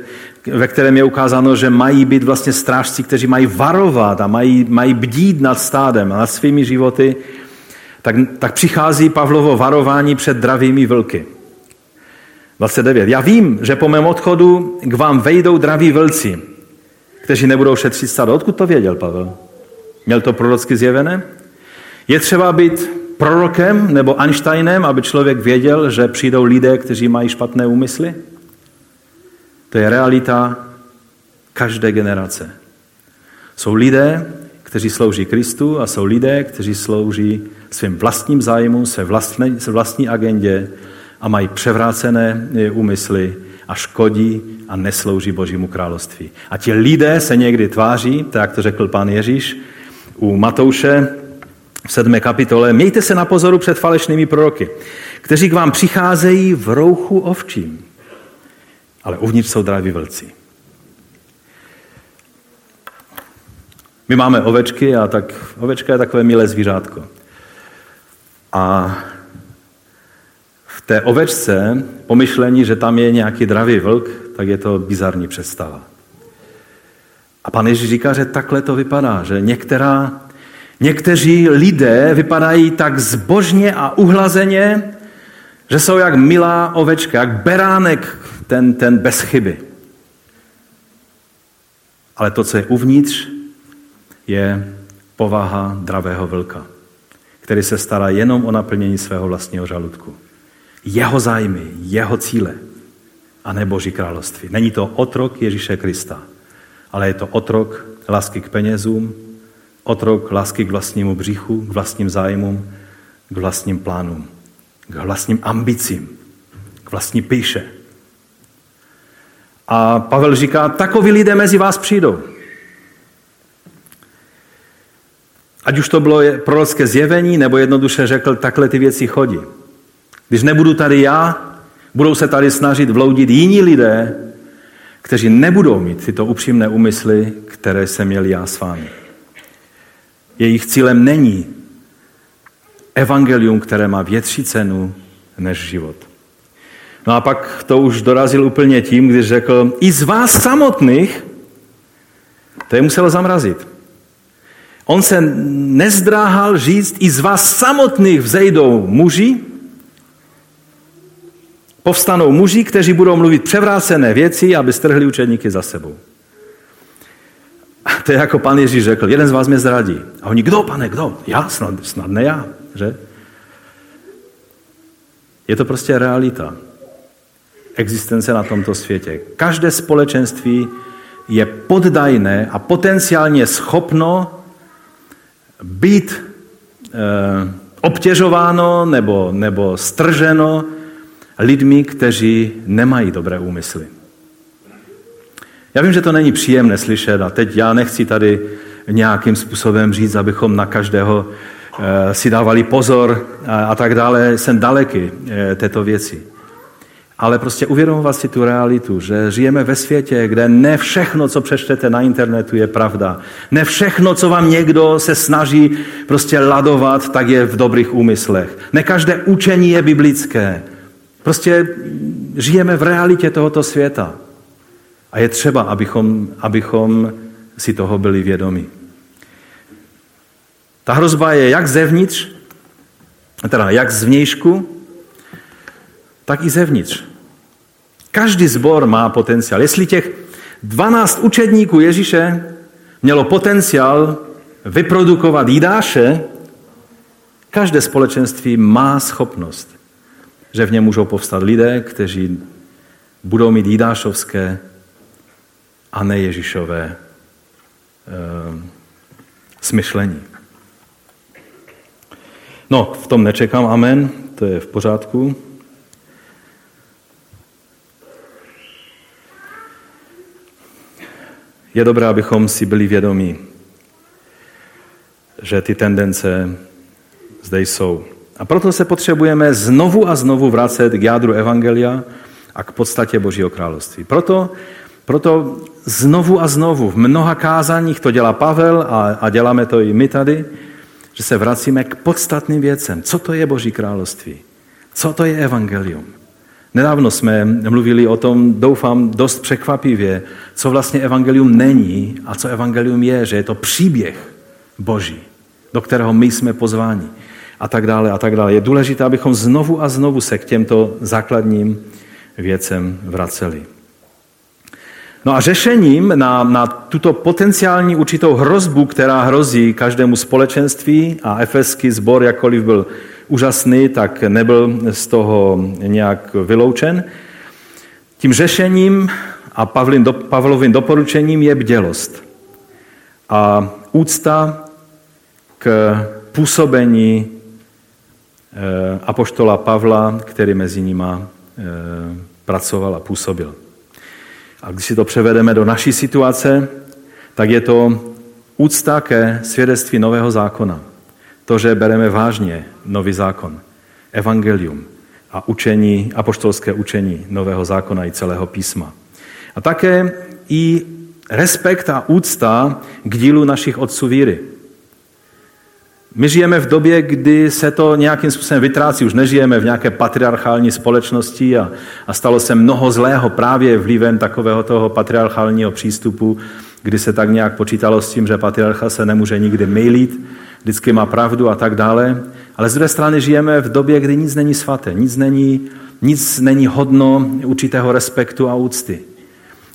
ve kterém je ukázáno, že mají být vlastně strážci, kteří mají varovat a mají, mají bdít nad stádem a nad svými životy, tak, tak přichází Pavlovo varování před dravými vlky. 29. Já vím, že po mém odchodu k vám vejdou draví vlci, kteří nebudou šetřit stádo. Odkud to věděl Pavel? Měl to prorocky zjevené? Je třeba být prorokem nebo Einsteinem, aby člověk věděl, že přijdou lidé, kteří mají špatné úmysly? To je realita každé generace. Jsou lidé, kteří slouží Kristu a jsou lidé, kteří slouží svým vlastním zájmům, své vlastní, své vlastní agendě a mají převrácené úmysly a škodí a neslouží Božímu království. A ti lidé se někdy tváří, tak jak to řekl pán Ježíš u Matouše, v sedmé kapitole, mějte se na pozoru před falešnými proroky, kteří k vám přicházejí v rouchu ovčím, ale uvnitř jsou draví vlci. My máme ovečky a tak ovečka je takové milé zvířátko. A v té ovečce pomyšlení, že tam je nějaký dravý vlk, tak je to bizarní představa. A pan Ježíš říká, že takhle to vypadá, že některá Někteří lidé vypadají tak zbožně a uhlazeně, že jsou jak milá ovečka, jak beránek, ten, ten bez chyby. Ale to, co je uvnitř, je povaha dravého vlka, který se stará jenom o naplnění svého vlastního žaludku. Jeho zájmy, jeho cíle a ne Boží království. Není to otrok Ježíše Krista, ale je to otrok lásky k penězům, otrok lásky k vlastnímu břichu, k vlastním zájmům, k vlastním plánům, k vlastním ambicím, k vlastní píše. A Pavel říká, takoví lidé mezi vás přijdou. Ať už to bylo prorocké zjevení, nebo jednoduše řekl, takhle ty věci chodí. Když nebudu tady já, budou se tady snažit vloudit jiní lidé, kteří nebudou mít tyto upřímné úmysly, které jsem měl já s vámi. Jejich cílem není evangelium, které má větší cenu než život. No a pak to už dorazil úplně tím, když řekl, i z vás samotných, to je muselo zamrazit. On se nezdráhal říct, i z vás samotných vzejdou muži, povstanou muži, kteří budou mluvit převrácené věci, aby strhli učedníky za sebou. To je jako pan Ježíš řekl, jeden z vás mě zradí. A oni, kdo, pane, kdo? Já, snad, snad ne já, že? Je to prostě realita. Existence na tomto světě. Každé společenství je poddajné a potenciálně schopno být e, obtěžováno nebo, nebo strženo lidmi, kteří nemají dobré úmysly. Já vím, že to není příjemné slyšet a teď já nechci tady nějakým způsobem říct, abychom na každého e, si dávali pozor a, tak dále. Jsem daleký e, této věci ale prostě uvědomovat si tu realitu, že žijeme ve světě, kde ne všechno, co přečtete na internetu, je pravda. Ne všechno, co vám někdo se snaží prostě ladovat, tak je v dobrých úmyslech. Ne každé učení je biblické. Prostě žijeme v realitě tohoto světa. A je třeba, abychom, abychom si toho byli vědomi. Ta hrozba je jak zevnitř, teda jak zvnějšku, tak i zevnitř. Každý zbor má potenciál. Jestli těch 12 učedníků Ježíše mělo potenciál vyprodukovat jídáše, každé společenství má schopnost, že v něm můžou povstat lidé, kteří budou mít jídášovské a ne Ježíšové e, smyšlení. No, v tom nečekám amen, to je v pořádku. je dobré, abychom si byli vědomí, že ty tendence zde jsou. A proto se potřebujeme znovu a znovu vracet k jádru Evangelia a k podstatě Božího království. Proto, proto znovu a znovu v mnoha kázáních to dělá Pavel a, a děláme to i my tady, že se vracíme k podstatným věcem. Co to je Boží království? Co to je Evangelium? Nedávno jsme mluvili o tom, doufám, dost překvapivě, co vlastně evangelium není a co evangelium je, že je to příběh Boží, do kterého my jsme pozváni a tak dále a tak dále. Je důležité, abychom znovu a znovu se k těmto základním věcem vraceli. No a řešením na, na tuto potenciální určitou hrozbu, která hrozí každému společenství a efeský sbor, jakkoliv byl úžasný, tak nebyl z toho nějak vyloučen. Tím řešením a Pavlovým doporučením je bdělost a úcta k působení eh, apoštola Pavla, který mezi nima eh, pracoval a působil. A když si to převedeme do naší situace, tak je to úcta ke svědectví nového zákona to, že bereme vážně nový zákon, evangelium a učení, apoštolské učení nového zákona i celého písma. A také i respekt a úcta k dílu našich otců víry. My žijeme v době, kdy se to nějakým způsobem vytrácí. Už nežijeme v nějaké patriarchální společnosti a, a stalo se mnoho zlého právě vlivem takového toho patriarchálního přístupu, kdy se tak nějak počítalo s tím, že patriarcha se nemůže nikdy mýlit, vždycky má pravdu a tak dále. Ale z druhé strany žijeme v době, kdy nic není svaté, nic není, nic není hodno určitého respektu a úcty.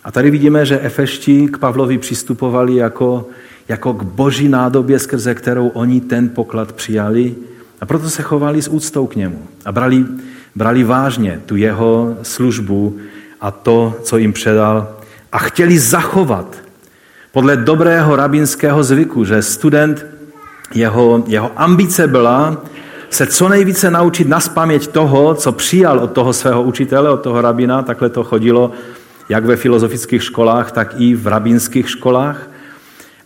A tady vidíme, že Efešti k Pavlovi přistupovali jako, jako k boží nádobě, skrze kterou oni ten poklad přijali a proto se chovali s úctou k němu a brali, brali vážně tu jeho službu a to, co jim předal a chtěli zachovat podle dobrého rabinského zvyku, že student jeho, jeho ambice byla se co nejvíce naučit na toho, co přijal od toho svého učitele, od toho rabina. Takhle to chodilo jak ve filozofických školách, tak i v rabínských školách.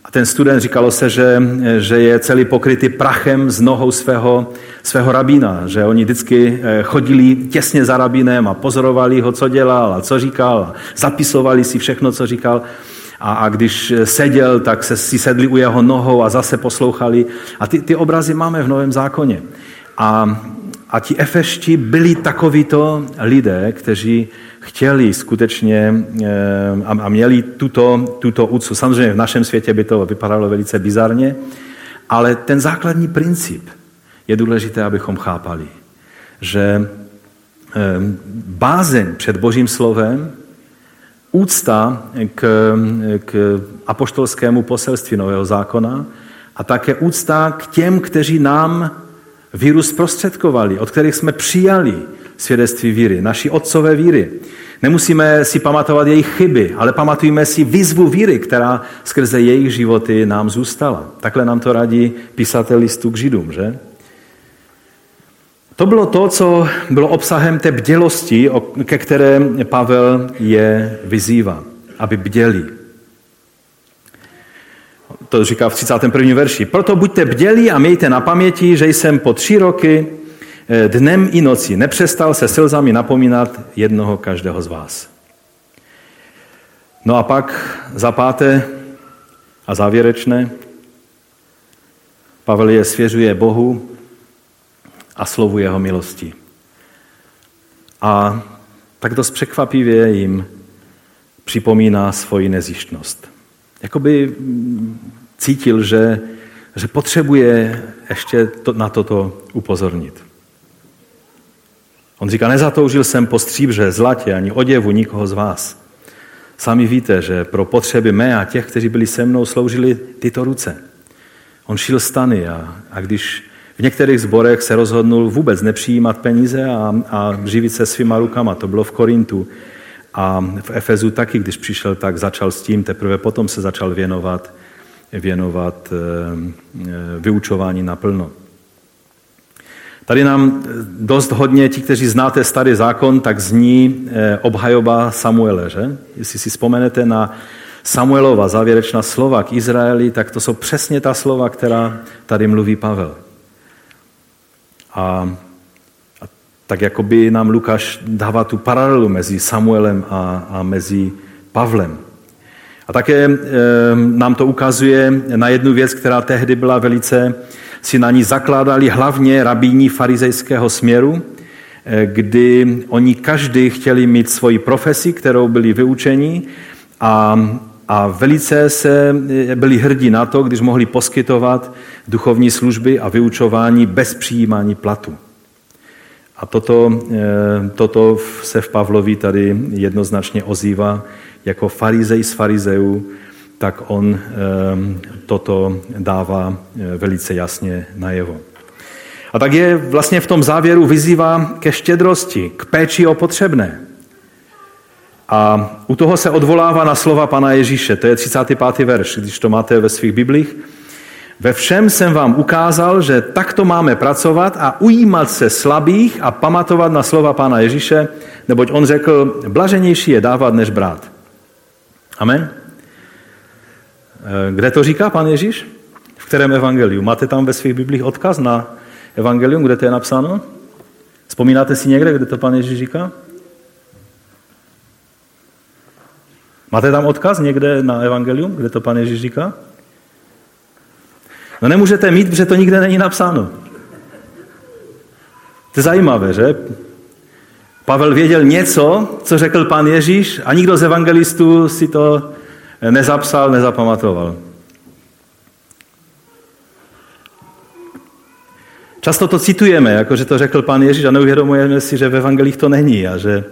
A ten student říkalo se, že, že je celý pokrytý prachem z nohou svého, svého rabína, že oni vždycky eh, chodili těsně za rabínem a pozorovali ho, co dělal a co říkal, a zapisovali si všechno, co říkal a, a když seděl, tak se si sedli u jeho nohou a zase poslouchali. A ty, ty obrazy máme v Novém zákoně. A, a ti efešti byli takovýto lidé, kteří chtěli skutečně eh, a, měli tuto, tuto úctu. Samozřejmě v našem světě by to vypadalo velice bizarně, ale ten základní princip je důležité, abychom chápali, že eh, bázeň před Božím slovem úcta k, k apoštolskému poselství Nového zákona a také úcta k těm, kteří nám víru zprostředkovali, od kterých jsme přijali svědectví víry, naši otcové víry. Nemusíme si pamatovat jejich chyby, ale pamatujeme si výzvu víry, která skrze jejich životy nám zůstala. Takhle nám to radí písatel listu k Židům, že? To bylo to, co bylo obsahem té bdělosti, ke které Pavel je vyzývá, aby bděli. To říká v 31. verši. Proto buďte bdělí a mějte na paměti, že jsem po tři roky dnem i noci nepřestal se slzami napomínat jednoho každého z vás. No a pak za páté a závěrečné, Pavel je svěřuje Bohu a slovu jeho milosti. A tak dost překvapivě jim připomíná svoji nezištnost. Jakoby cítil, že, že potřebuje ještě to, na toto upozornit. On říká, nezatoužil jsem po stříbře, zlatě ani oděvu nikoho z vás. Sami víte, že pro potřeby mé a těch, kteří byli se mnou, sloužili tyto ruce. On šil stany a, a když v některých zborech se rozhodnul vůbec nepřijímat peníze a, a živit se svýma rukama. To bylo v Korintu. A v Efezu taky, když přišel, tak začal s tím, teprve potom se začal věnovat, věnovat eh, eh, vyučování naplno. Tady nám dost hodně, ti, kteří znáte starý zákon, tak zní eh, obhajoba Samuele, že? Jestli si vzpomenete na Samuelova závěrečná slova k Izraeli, tak to jsou přesně ta slova, která tady mluví Pavel. A, a tak jako by nám Lukáš dává tu paralelu mezi Samuelem a, a mezi Pavlem. A také e, nám to ukazuje na jednu věc, která tehdy byla velice, si na ní zakládali hlavně rabíni farizejského směru, e, kdy oni každý chtěli mít svoji profesi, kterou byli vyučeni a, a velice se e, byli hrdí na to, když mohli poskytovat duchovní služby a vyučování bez přijímání platu. A toto, e, toto se v Pavlovi tady jednoznačně ozývá jako farizej z farizeů, tak on e, toto dává velice jasně najevo. A tak je vlastně v tom závěru vyzývá ke štědrosti, k péči o potřebné. A u toho se odvolává na slova pana Ježíše, to je 35. verš, když to máte ve svých biblích. Ve všem jsem vám ukázal, že takto máme pracovat a ujímat se slabých a pamatovat na slova pána Ježíše, neboť on řekl, blaženější je dávat, než brát. Amen. Kde to říká pan Ježíš? V kterém evangeliu? Máte tam ve svých biblích odkaz na evangelium, kde to je napsáno? Vzpomínáte si někde, kde to pan Ježíš říká? Máte tam odkaz někde na evangelium, kde to pan Ježíš říká? No nemůžete mít, protože to nikde není napsáno. To je zajímavé, že? Pavel věděl něco, co řekl pan Ježíš a nikdo z evangelistů si to nezapsal, nezapamatoval. Často to citujeme, jako že to řekl pan Ježíš a neuvědomujeme si, že v evangelích to není a že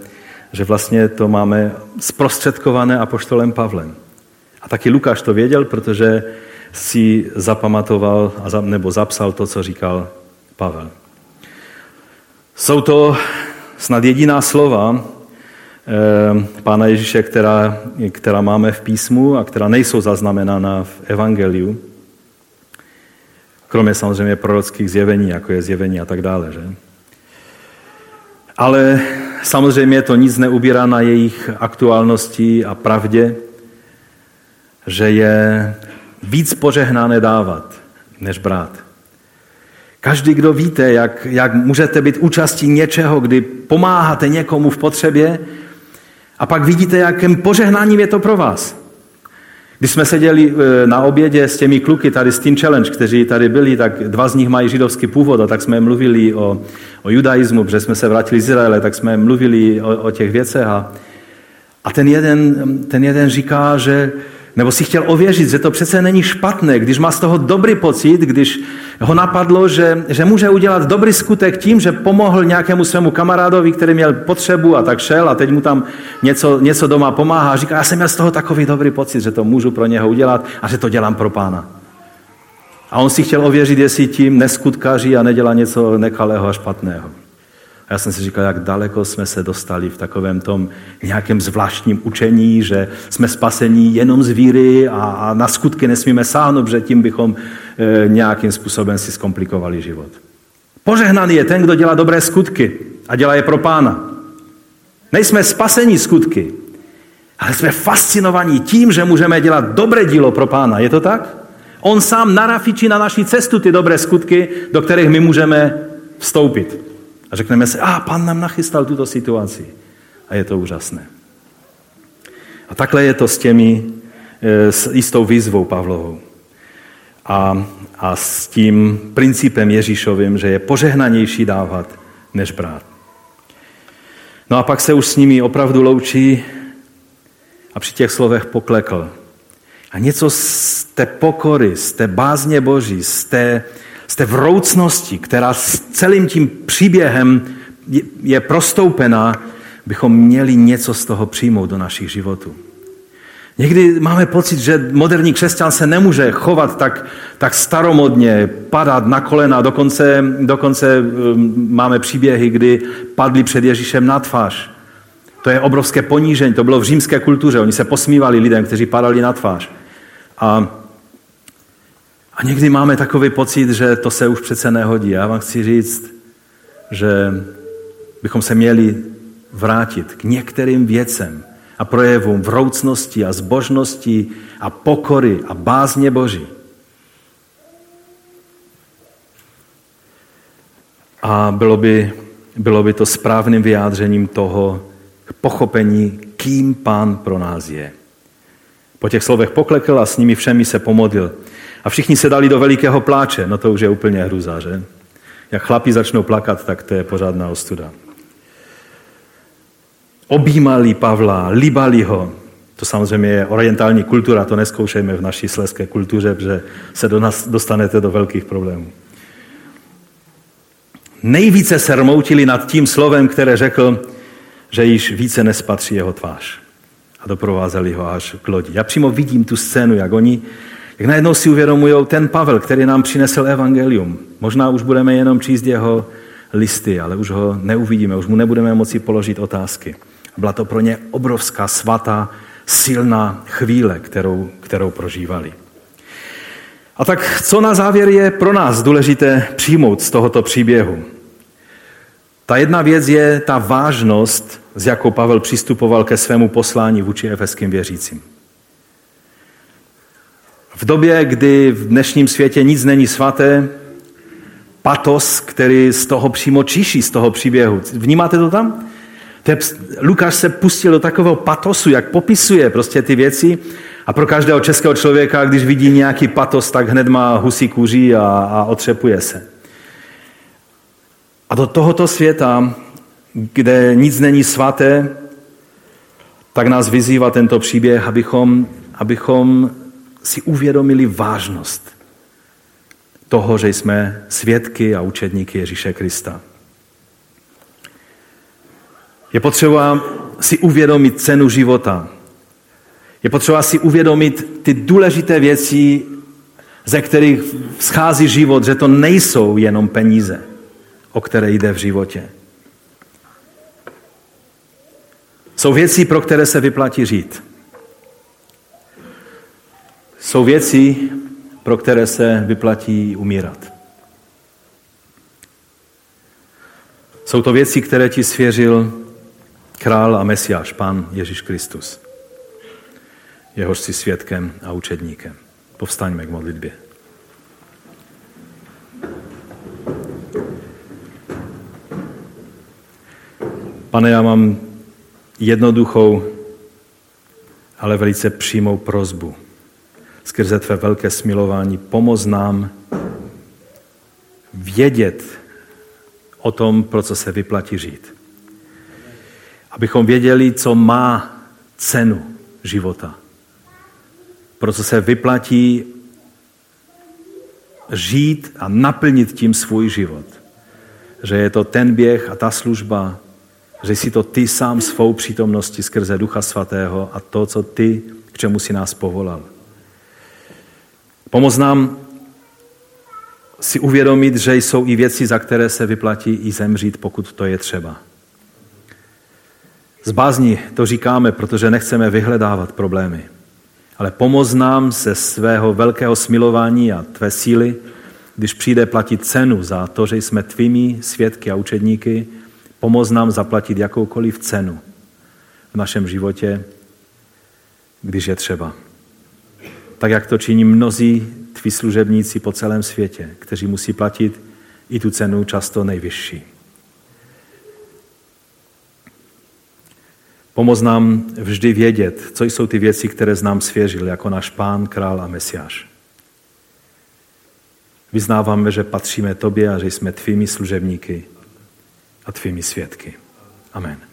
že vlastně to máme zprostředkované apoštolem Pavlem. A taky Lukáš to věděl, protože si zapamatoval nebo zapsal to, co říkal Pavel. Jsou to snad jediná slova Pána Ježíše, která, která máme v písmu a která nejsou zaznamenána v Evangeliu. Kromě samozřejmě prorockých zjevení, jako je zjevení a tak dále. Že? Ale samozřejmě to nic neubírá na jejich aktuálnosti a pravdě, že je víc požehnané dávat, než brát. Každý, kdo víte, jak, jak můžete být účastí něčeho, kdy pomáháte někomu v potřebě a pak vidíte, jakým požehnáním je to pro vás. Když jsme seděli e, na obědě s těmi kluky tady z Teen Challenge, kteří tady byli, tak dva z nich mají židovský původ a tak jsme mluvili o, o judaismu, protože jsme se vrátili z Izraele, tak jsme mluvili o, o těch věcech a, a ten, jeden, ten jeden říká, že, Nebo si chtěl ověřit, že to přece není špatné, když má z toho dobrý pocit, když ho napadlo, že, že může udělat dobrý skutek tím, že pomohl nějakému svému kamarádovi, který měl potřebu a tak šel a teď mu tam něco, něco doma pomáhá a říká, já jsem měl z toho takový dobrý pocit, že to můžu pro něho udělat a že to dělám pro pána. A on si chtěl ověřit, jestli tím neskutkaří a nedělá něco nekalého a špatného. A já jsem si říkal, jak daleko jsme se dostali v takovém tom nějakém zvláštním učení, že jsme spasení jenom z víry a, a na skutky nesmíme sáhnout, protože tím bychom e, nějakým způsobem si zkomplikovali život. Požehnaný je ten, kdo dělá dobré skutky a dělá je pro pána. Nejsme spasení skutky, ale jsme fascinovaní tím, že můžeme dělat dobré dílo pro pána. Je to tak? On sám narafičí na naší cestu ty dobré skutky, do kterých my můžeme vstoupit. Řekneme si, a pan nám nachystal tuto situaci. A je to úžasné. A takhle je to s těmi, e, s jistou výzvou Pavlovou. A, a s tím principem Ježíšovým, že je požehnanější dávat, než brát. No a pak se už s nimi opravdu loučí a při těch slovech poklekl. A něco z té pokory, z té bázně Boží, z té, z té vroucnosti, která s celým tím příběhem je prostoupená, bychom měli něco z toho přijmout do našich životů. Někdy máme pocit, že moderní křesťan se nemůže chovat tak, tak staromodně, padat na kolena. Dokonce, dokonce um, máme příběhy, kdy padli před Ježíšem na tvář. To je obrovské ponížení, to bylo v římské kultuře. Oni se posmívali lidem, kteří padali na tvář. A a někdy máme takový pocit, že to se už přece nehodí. Já vám chci říct, že bychom se měli vrátit k některým věcem a projevům vroucnosti a zbožnosti a pokory a bázně Boží. A bylo by, bylo by to správným vyjádřením toho pochopení, kým Pán pro nás je. Po těch slovech poklekl a s nimi všemi se pomodlil. A všichni se dali do velikého pláče. No to už je úplně hruza, že? Jak chlapi začnou plakat, tak to je pořádná ostuda. Objímali Pavla, líbali ho. To samozřejmě je orientální kultura, to neskoušejme v naší sleské kultuře, protože se do nás dostanete do velkých problémů. Nejvíce se rmoutili nad tím slovem, které řekl, že již více nespatří jeho tvář. A doprovázeli ho až k lodi. Já přímo vidím tu scénu, jak oni jak najednou si uvědomují ten Pavel, který nám přinesl evangelium. Možná už budeme jenom číst jeho listy, ale už ho neuvidíme, už mu nebudeme moci položit otázky. Byla to pro ně obrovská, svatá, silná chvíle, kterou, kterou prožívali. A tak co na závěr je pro nás důležité přijmout z tohoto příběhu? Ta jedna věc je ta vážnost, s jakou Pavel přistupoval ke svému poslání vůči efeským věřícím. V době, kdy v dnešním světě nic není svaté, patos, který z toho přímo čiší, z toho příběhu. Vnímáte to tam? Lukáš se pustil do takového patosu, jak popisuje prostě ty věci a pro každého českého člověka, když vidí nějaký patos, tak hned má husí kůří a, a otřepuje se. A do tohoto světa, kde nic není svaté, tak nás vyzývá tento příběh, abychom, abychom si uvědomili vážnost toho, že jsme svědky a učedníky Ježíše Krista. Je potřeba si uvědomit cenu života. Je potřeba si uvědomit ty důležité věci, ze kterých schází život, že to nejsou jenom peníze, o které jde v životě. Jsou věci, pro které se vyplatí žít. Jsou věci, pro které se vyplatí umírat. Jsou to věci, které ti svěřil král a mesiáš, pán Ježíš Kristus. Jehož si svědkem a učedníkem. Povstaňme k modlitbě. Pane, já mám jednoduchou, ale velice přímou prozbu skrze tvé velké smilování pomoz nám vědět o tom, pro co se vyplatí žít. Abychom věděli, co má cenu života. proto se vyplatí žít a naplnit tím svůj život. Že je to ten běh a ta služba, že jsi to ty sám svou přítomností skrze Ducha Svatého a to, co ty, k čemu si nás povolal. Pomoz nám si uvědomit, že jsou i věci, za které se vyplatí i zemřít, pokud to je třeba. Z bázní to říkáme, protože nechceme vyhledávat problémy. Ale pomoz nám ze svého velkého smilování a tvé síly, když přijde platit cenu za to, že jsme tvými svědky a učedníky, pomoz nám zaplatit jakoukoliv cenu v našem životě, když je třeba. Tak, jak to činí mnozí tví služebníci po celém světě, kteří musí platit i tu cenu často nejvyšší. Pomoz nám vždy vědět, co jsou ty věci, které znám svěřil jako náš pán, král a mesiáš. Vyznáváme, že patříme tobě a že jsme tvými služebníky a tvými svědky. Amen.